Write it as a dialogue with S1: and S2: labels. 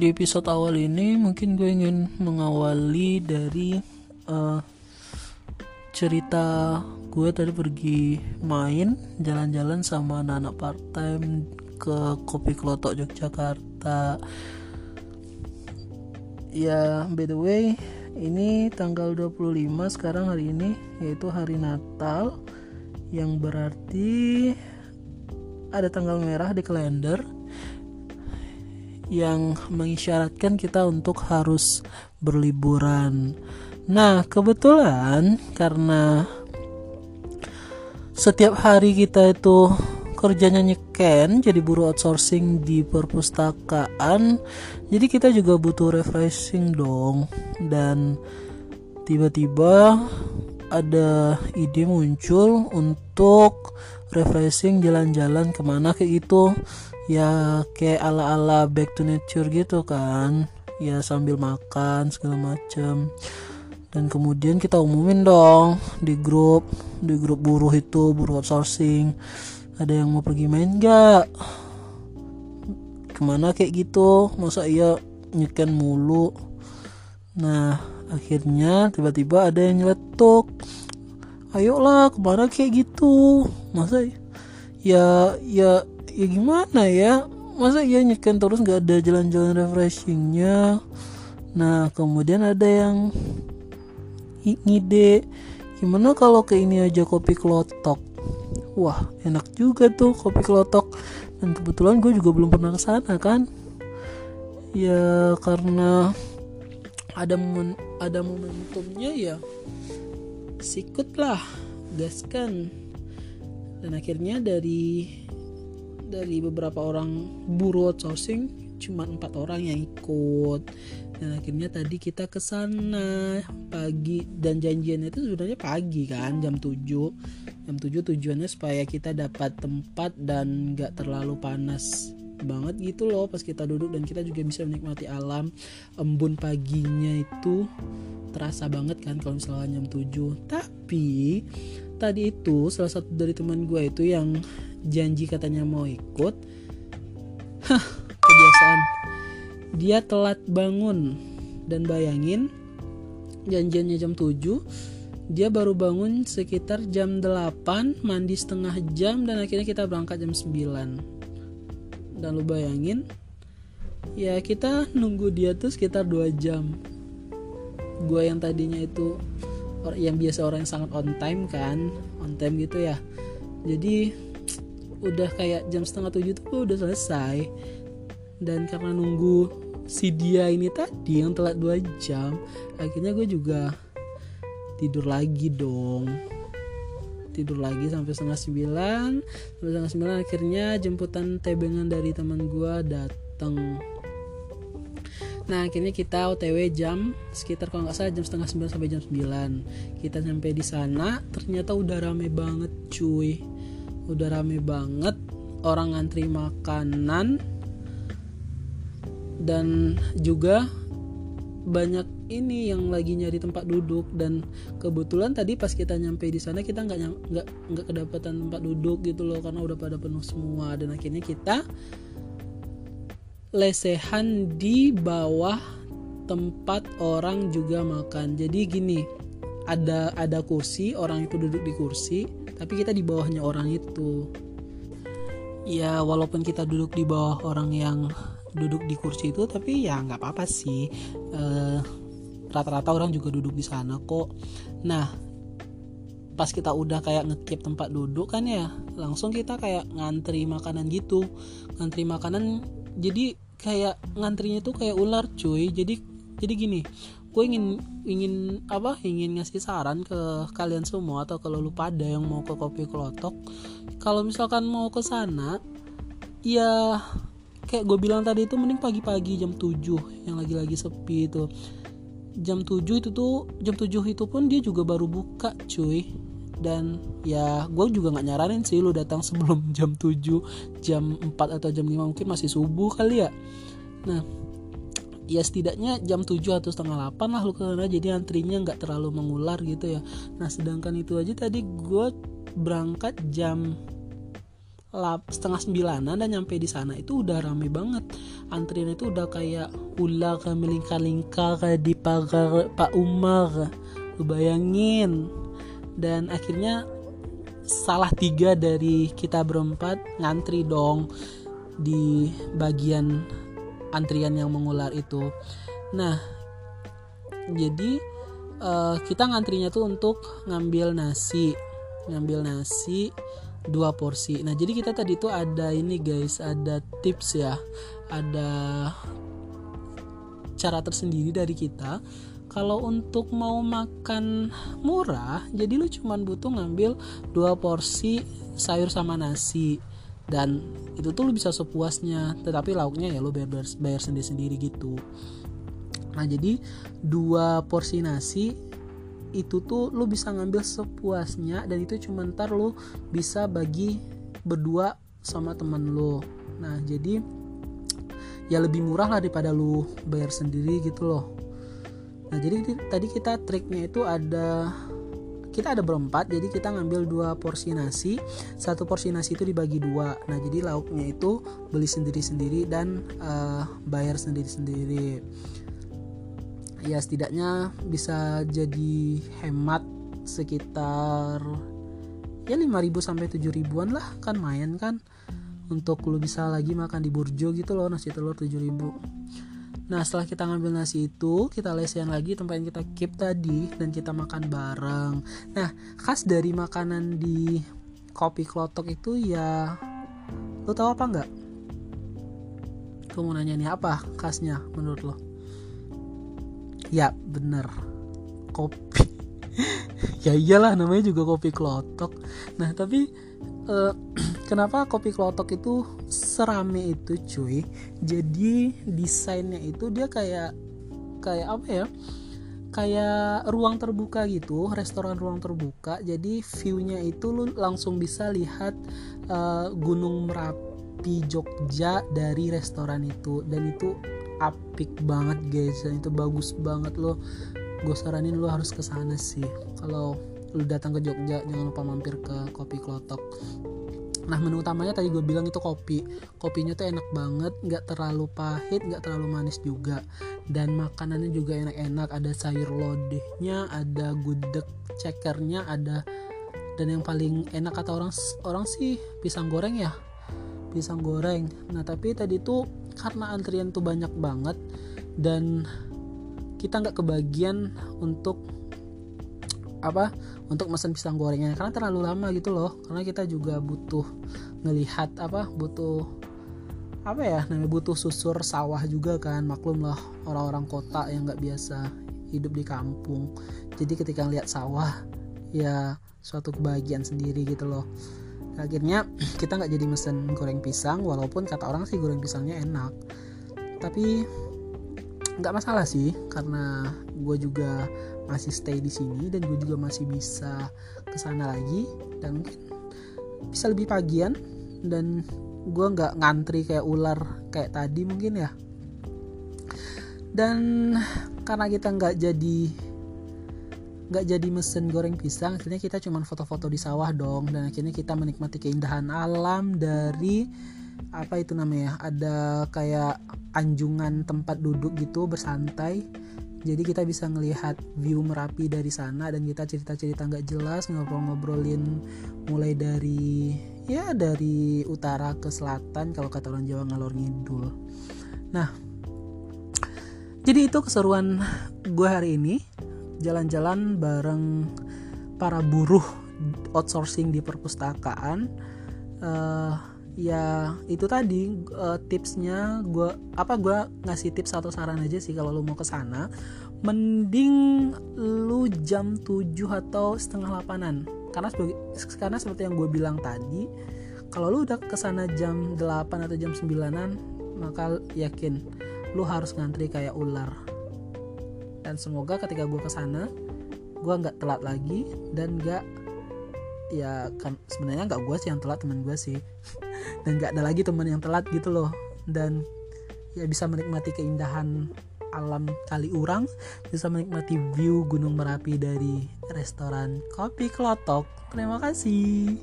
S1: di episode awal ini mungkin gue ingin mengawali dari uh, cerita gue tadi pergi main jalan-jalan sama anak-anak part time ke Kopi Klotok Yogyakarta. Ya by the way ini tanggal 25 sekarang hari ini yaitu hari Natal yang berarti ada tanggal merah di kalender yang mengisyaratkan kita untuk harus berliburan. Nah, kebetulan karena setiap hari kita itu kerjanya nyeken jadi buruh outsourcing di perpustakaan jadi kita juga butuh refreshing dong dan tiba-tiba ada ide muncul untuk refreshing jalan-jalan ke mana kayak gitu ya kayak ala-ala back to nature gitu kan. Ya sambil makan segala macam dan kemudian kita umumin dong di grup di grup buruh itu buruh outsourcing ada yang mau pergi main gak ke mana kayak gitu? Masa iya nyeken mulu? Nah akhirnya tiba-tiba ada yang nyeletuk ayolah ke mana kayak gitu? Masa ya ya ya gimana ya? Masa iya nyeken terus nggak ada jalan-jalan refreshingnya? Nah kemudian ada yang ngide gimana kalau ke ini aja kopi kelotok wah enak juga tuh kopi kelotok dan kebetulan gue juga belum pernah ke sana kan? Ya karena ada momen ada momentumnya ya sikut lah gaskan. Dan akhirnya dari dari beberapa orang buruh outsourcing cuma empat orang yang ikut. Dan akhirnya tadi kita ke sana pagi dan janjiannya itu sebenarnya pagi kan jam 7 jam 7 tujuannya supaya kita dapat tempat dan gak terlalu panas banget gitu loh pas kita duduk dan kita juga bisa menikmati alam. Embun paginya itu terasa banget kan kalau misalnya jam 7 tapi tadi itu salah satu dari teman gue itu yang janji katanya mau ikut. Hah kebiasaan. Dia telat bangun. Dan bayangin janjiannya jam 7 dia baru bangun sekitar jam 8 mandi setengah jam dan akhirnya kita berangkat jam 9 dan lu bayangin ya kita nunggu dia tuh sekitar 2 jam. Gue yang tadinya itu yang biasa orang yang sangat on time kan on time gitu ya. Jadi udah kayak jam setengah tujuh tuh udah selesai. Dan karena nunggu si dia ini tadi yang telat dua jam akhirnya gue juga tidur lagi dong tidur lagi sampai setengah sembilan. Sampai setengah sembilan akhirnya jemputan tebengan dari teman gue datang Nah akhirnya kita OTW jam sekitar kalau nggak salah jam setengah sembilan sampai jam sembilan. Kita sampai di sana ternyata udah rame banget cuy. Udah rame banget orang ngantri makanan dan juga banyak ini yang lagi nyari tempat duduk. Dan kebetulan tadi pas kita nyampe di sana kita nggak nggak nggak kedapatan tempat duduk gitu loh karena udah pada penuh semua. Dan akhirnya kita lesehan di bawah tempat orang juga makan. Jadi gini ada ada kursi orang itu duduk di kursi tapi kita di bawahnya orang itu ya walaupun kita duduk di bawah orang yang duduk di kursi itu tapi ya nggak apa-apa sih. Rata rata-rata orang juga duduk di sana kok. Nah pas kita udah kayak ngekip tempat duduk kan ya langsung kita kayak ngantri makanan gitu. Ngantri makanan jadi kayak ngantrinya tuh kayak ular cuy. Jadi jadi gini gue ingin ingin apa ingin ngasih saran ke kalian semua atau kalau lu pada yang mau ke kopi kelotok kalau misalkan mau ke sana ya kayak gue bilang tadi itu mending pagi-pagi jam 7 yang lagi-lagi sepi itu. Jam 7 itu tuh jam 7 itu pun dia juga baru buka cuy. Dan ya gue juga nggak nyaranin sih lu datang sebelum jam 7 jam 4 atau jam 5 mungkin masih subuh kali ya. Nah ya setidaknya jam 7 atau setengah 8 lah lu karena jadi antrinya nggak terlalu mengular gitu ya. Nah sedangkan itu aja tadi gue berangkat jam lap, setengah sembilanan dan nyampe di sana itu udah rame banget. Antrian itu udah kayak ular melingkar-lingkar di pagar Pak Umar. Lu bayangin. Dan akhirnya salah tiga dari kita berempat ngantri dong di bagian antrian yang mengular itu. Nah jadi uh, kita ngantrinya tuh untuk ngambil nasi ngambil nasi dua porsi. Nah, jadi kita tadi tuh ada ini guys, ada tips ya. Ada cara tersendiri dari kita. Kalau untuk mau makan murah, jadi lu cuman butuh ngambil dua porsi sayur sama nasi dan itu tuh lu bisa sepuasnya tetapi lauknya ya lu bayar, bayar sendiri-sendiri gitu nah jadi dua porsi nasi itu tuh lu bisa ngambil sepuasnya dan itu cuma ntar lu bisa bagi berdua sama temen lu. Nah jadi ya lebih murah lah daripada lu bayar sendiri gitu loh. Nah jadi tadi kita triknya itu ada kita ada berempat jadi kita ngambil dua porsi nasi satu porsi nasi itu dibagi dua. Nah jadi lauknya itu beli sendiri sendiri dan uh, bayar sendiri sendiri ya setidaknya bisa jadi hemat sekitar ya 5000 sampai 7000-an lah kan main kan. Untuk lu bisa lagi makan di burjo gitu loh nasi telur 7000 nah setelah kita ngambil nasi itu kita lesen lagi tempat yang kita keep tadi dan kita makan bareng. Nah khas dari makanan di kopi klotok itu ya lo tau apa nggak? Gue mau nanya nih apa khasnya menurut lo ya bener. Kopi. Ya iyalah namanya juga kopi klotok. Nah tapi uh, kenapa kopi klotok itu serame itu cuy? Jadi desainnya itu dia kayak kayak apa ya? Kayak ruang terbuka gitu restoran ruang terbuka. Jadi viewnya itu lu langsung bisa lihat uh, gunung merapi Jogja dari restoran itu. Dan itu apik banget guys. Dan itu bagus banget lo gue saranin lo harus ke sana sih. Kalau lo datang ke Jogja jangan lupa mampir ke kopi klotok. Nah menu utamanya tadi gue bilang itu kopi. Kopinya tuh enak banget Gak terlalu pahit Gak terlalu manis juga. Dan makanannya juga enak-enak. Ada sayur lodehnya Ada gudeg cekernya Ada Dan yang paling enak kata orang Orang sih pisang goreng ya. Pisang goreng. Nah tapi tadi tuh karena antrian tuh banyak banget dan kita nggak kebagian untuk apa untuk mesen pisang gorengnya. Karena terlalu lama gitu loh karena kita juga butuh ngelihat apa butuh apa ya namanya butuh susur sawah juga kan. Maklum lah orang-orang kota yang nggak biasa hidup di kampung. Jadi ketika lihat sawah ya suatu kebahagiaan sendiri gitu loh akhirnya kita nggak jadi mesen goreng pisang walaupun kata orang sih goreng pisangnya enak. Tapi nggak masalah sih karena gue juga masih stay di sini dan gue juga masih bisa ke sana lagi dan mungkin bisa lebih pagian dan gue nggak ngantri kayak ular kayak tadi mungkin ya. Dan karena kita nggak jadi nggak jadi mesin goreng pisang akhirnya kita cuma foto-foto di sawah dong. Dan akhirnya kita menikmati keindahan alam dari apa itu namanya ada kayak anjungan tempat duduk gitu bersantai. Jadi kita bisa ngelihat view merapi dari sana dan kita cerita-cerita nggak jelas ngobrol-ngobrolin mulai dari ya dari utara ke selatan kalau kata orang Jawa ngalor ngidul. Nah jadi itu keseruan gue hari ini jalan-jalan bareng para buruh outsourcing di perpustakaan. Uh, ya itu tadi uh, tipsnya gue apa gue ngasih tips atau saran aja sih kalau lo mau ke sana. Mending lu jam 7 atau setengah 8an karena sebagai karena seperti yang gue bilang tadi kalau lu udah ke sana jam 8 atau jam 9an maka yakin lu harus ngantri kayak ular dan semoga ketika gue ke sana gue nggak telat lagi dan nggak ya kan sebenarnya nggak gue sih yang telat teman gue sih. Dan nggak ada lagi teman yang telat gitu loh. Dan ya bisa menikmati keindahan alam kali urang bisa menikmati view gunung merapi dari restoran kopi kelotok terima kasih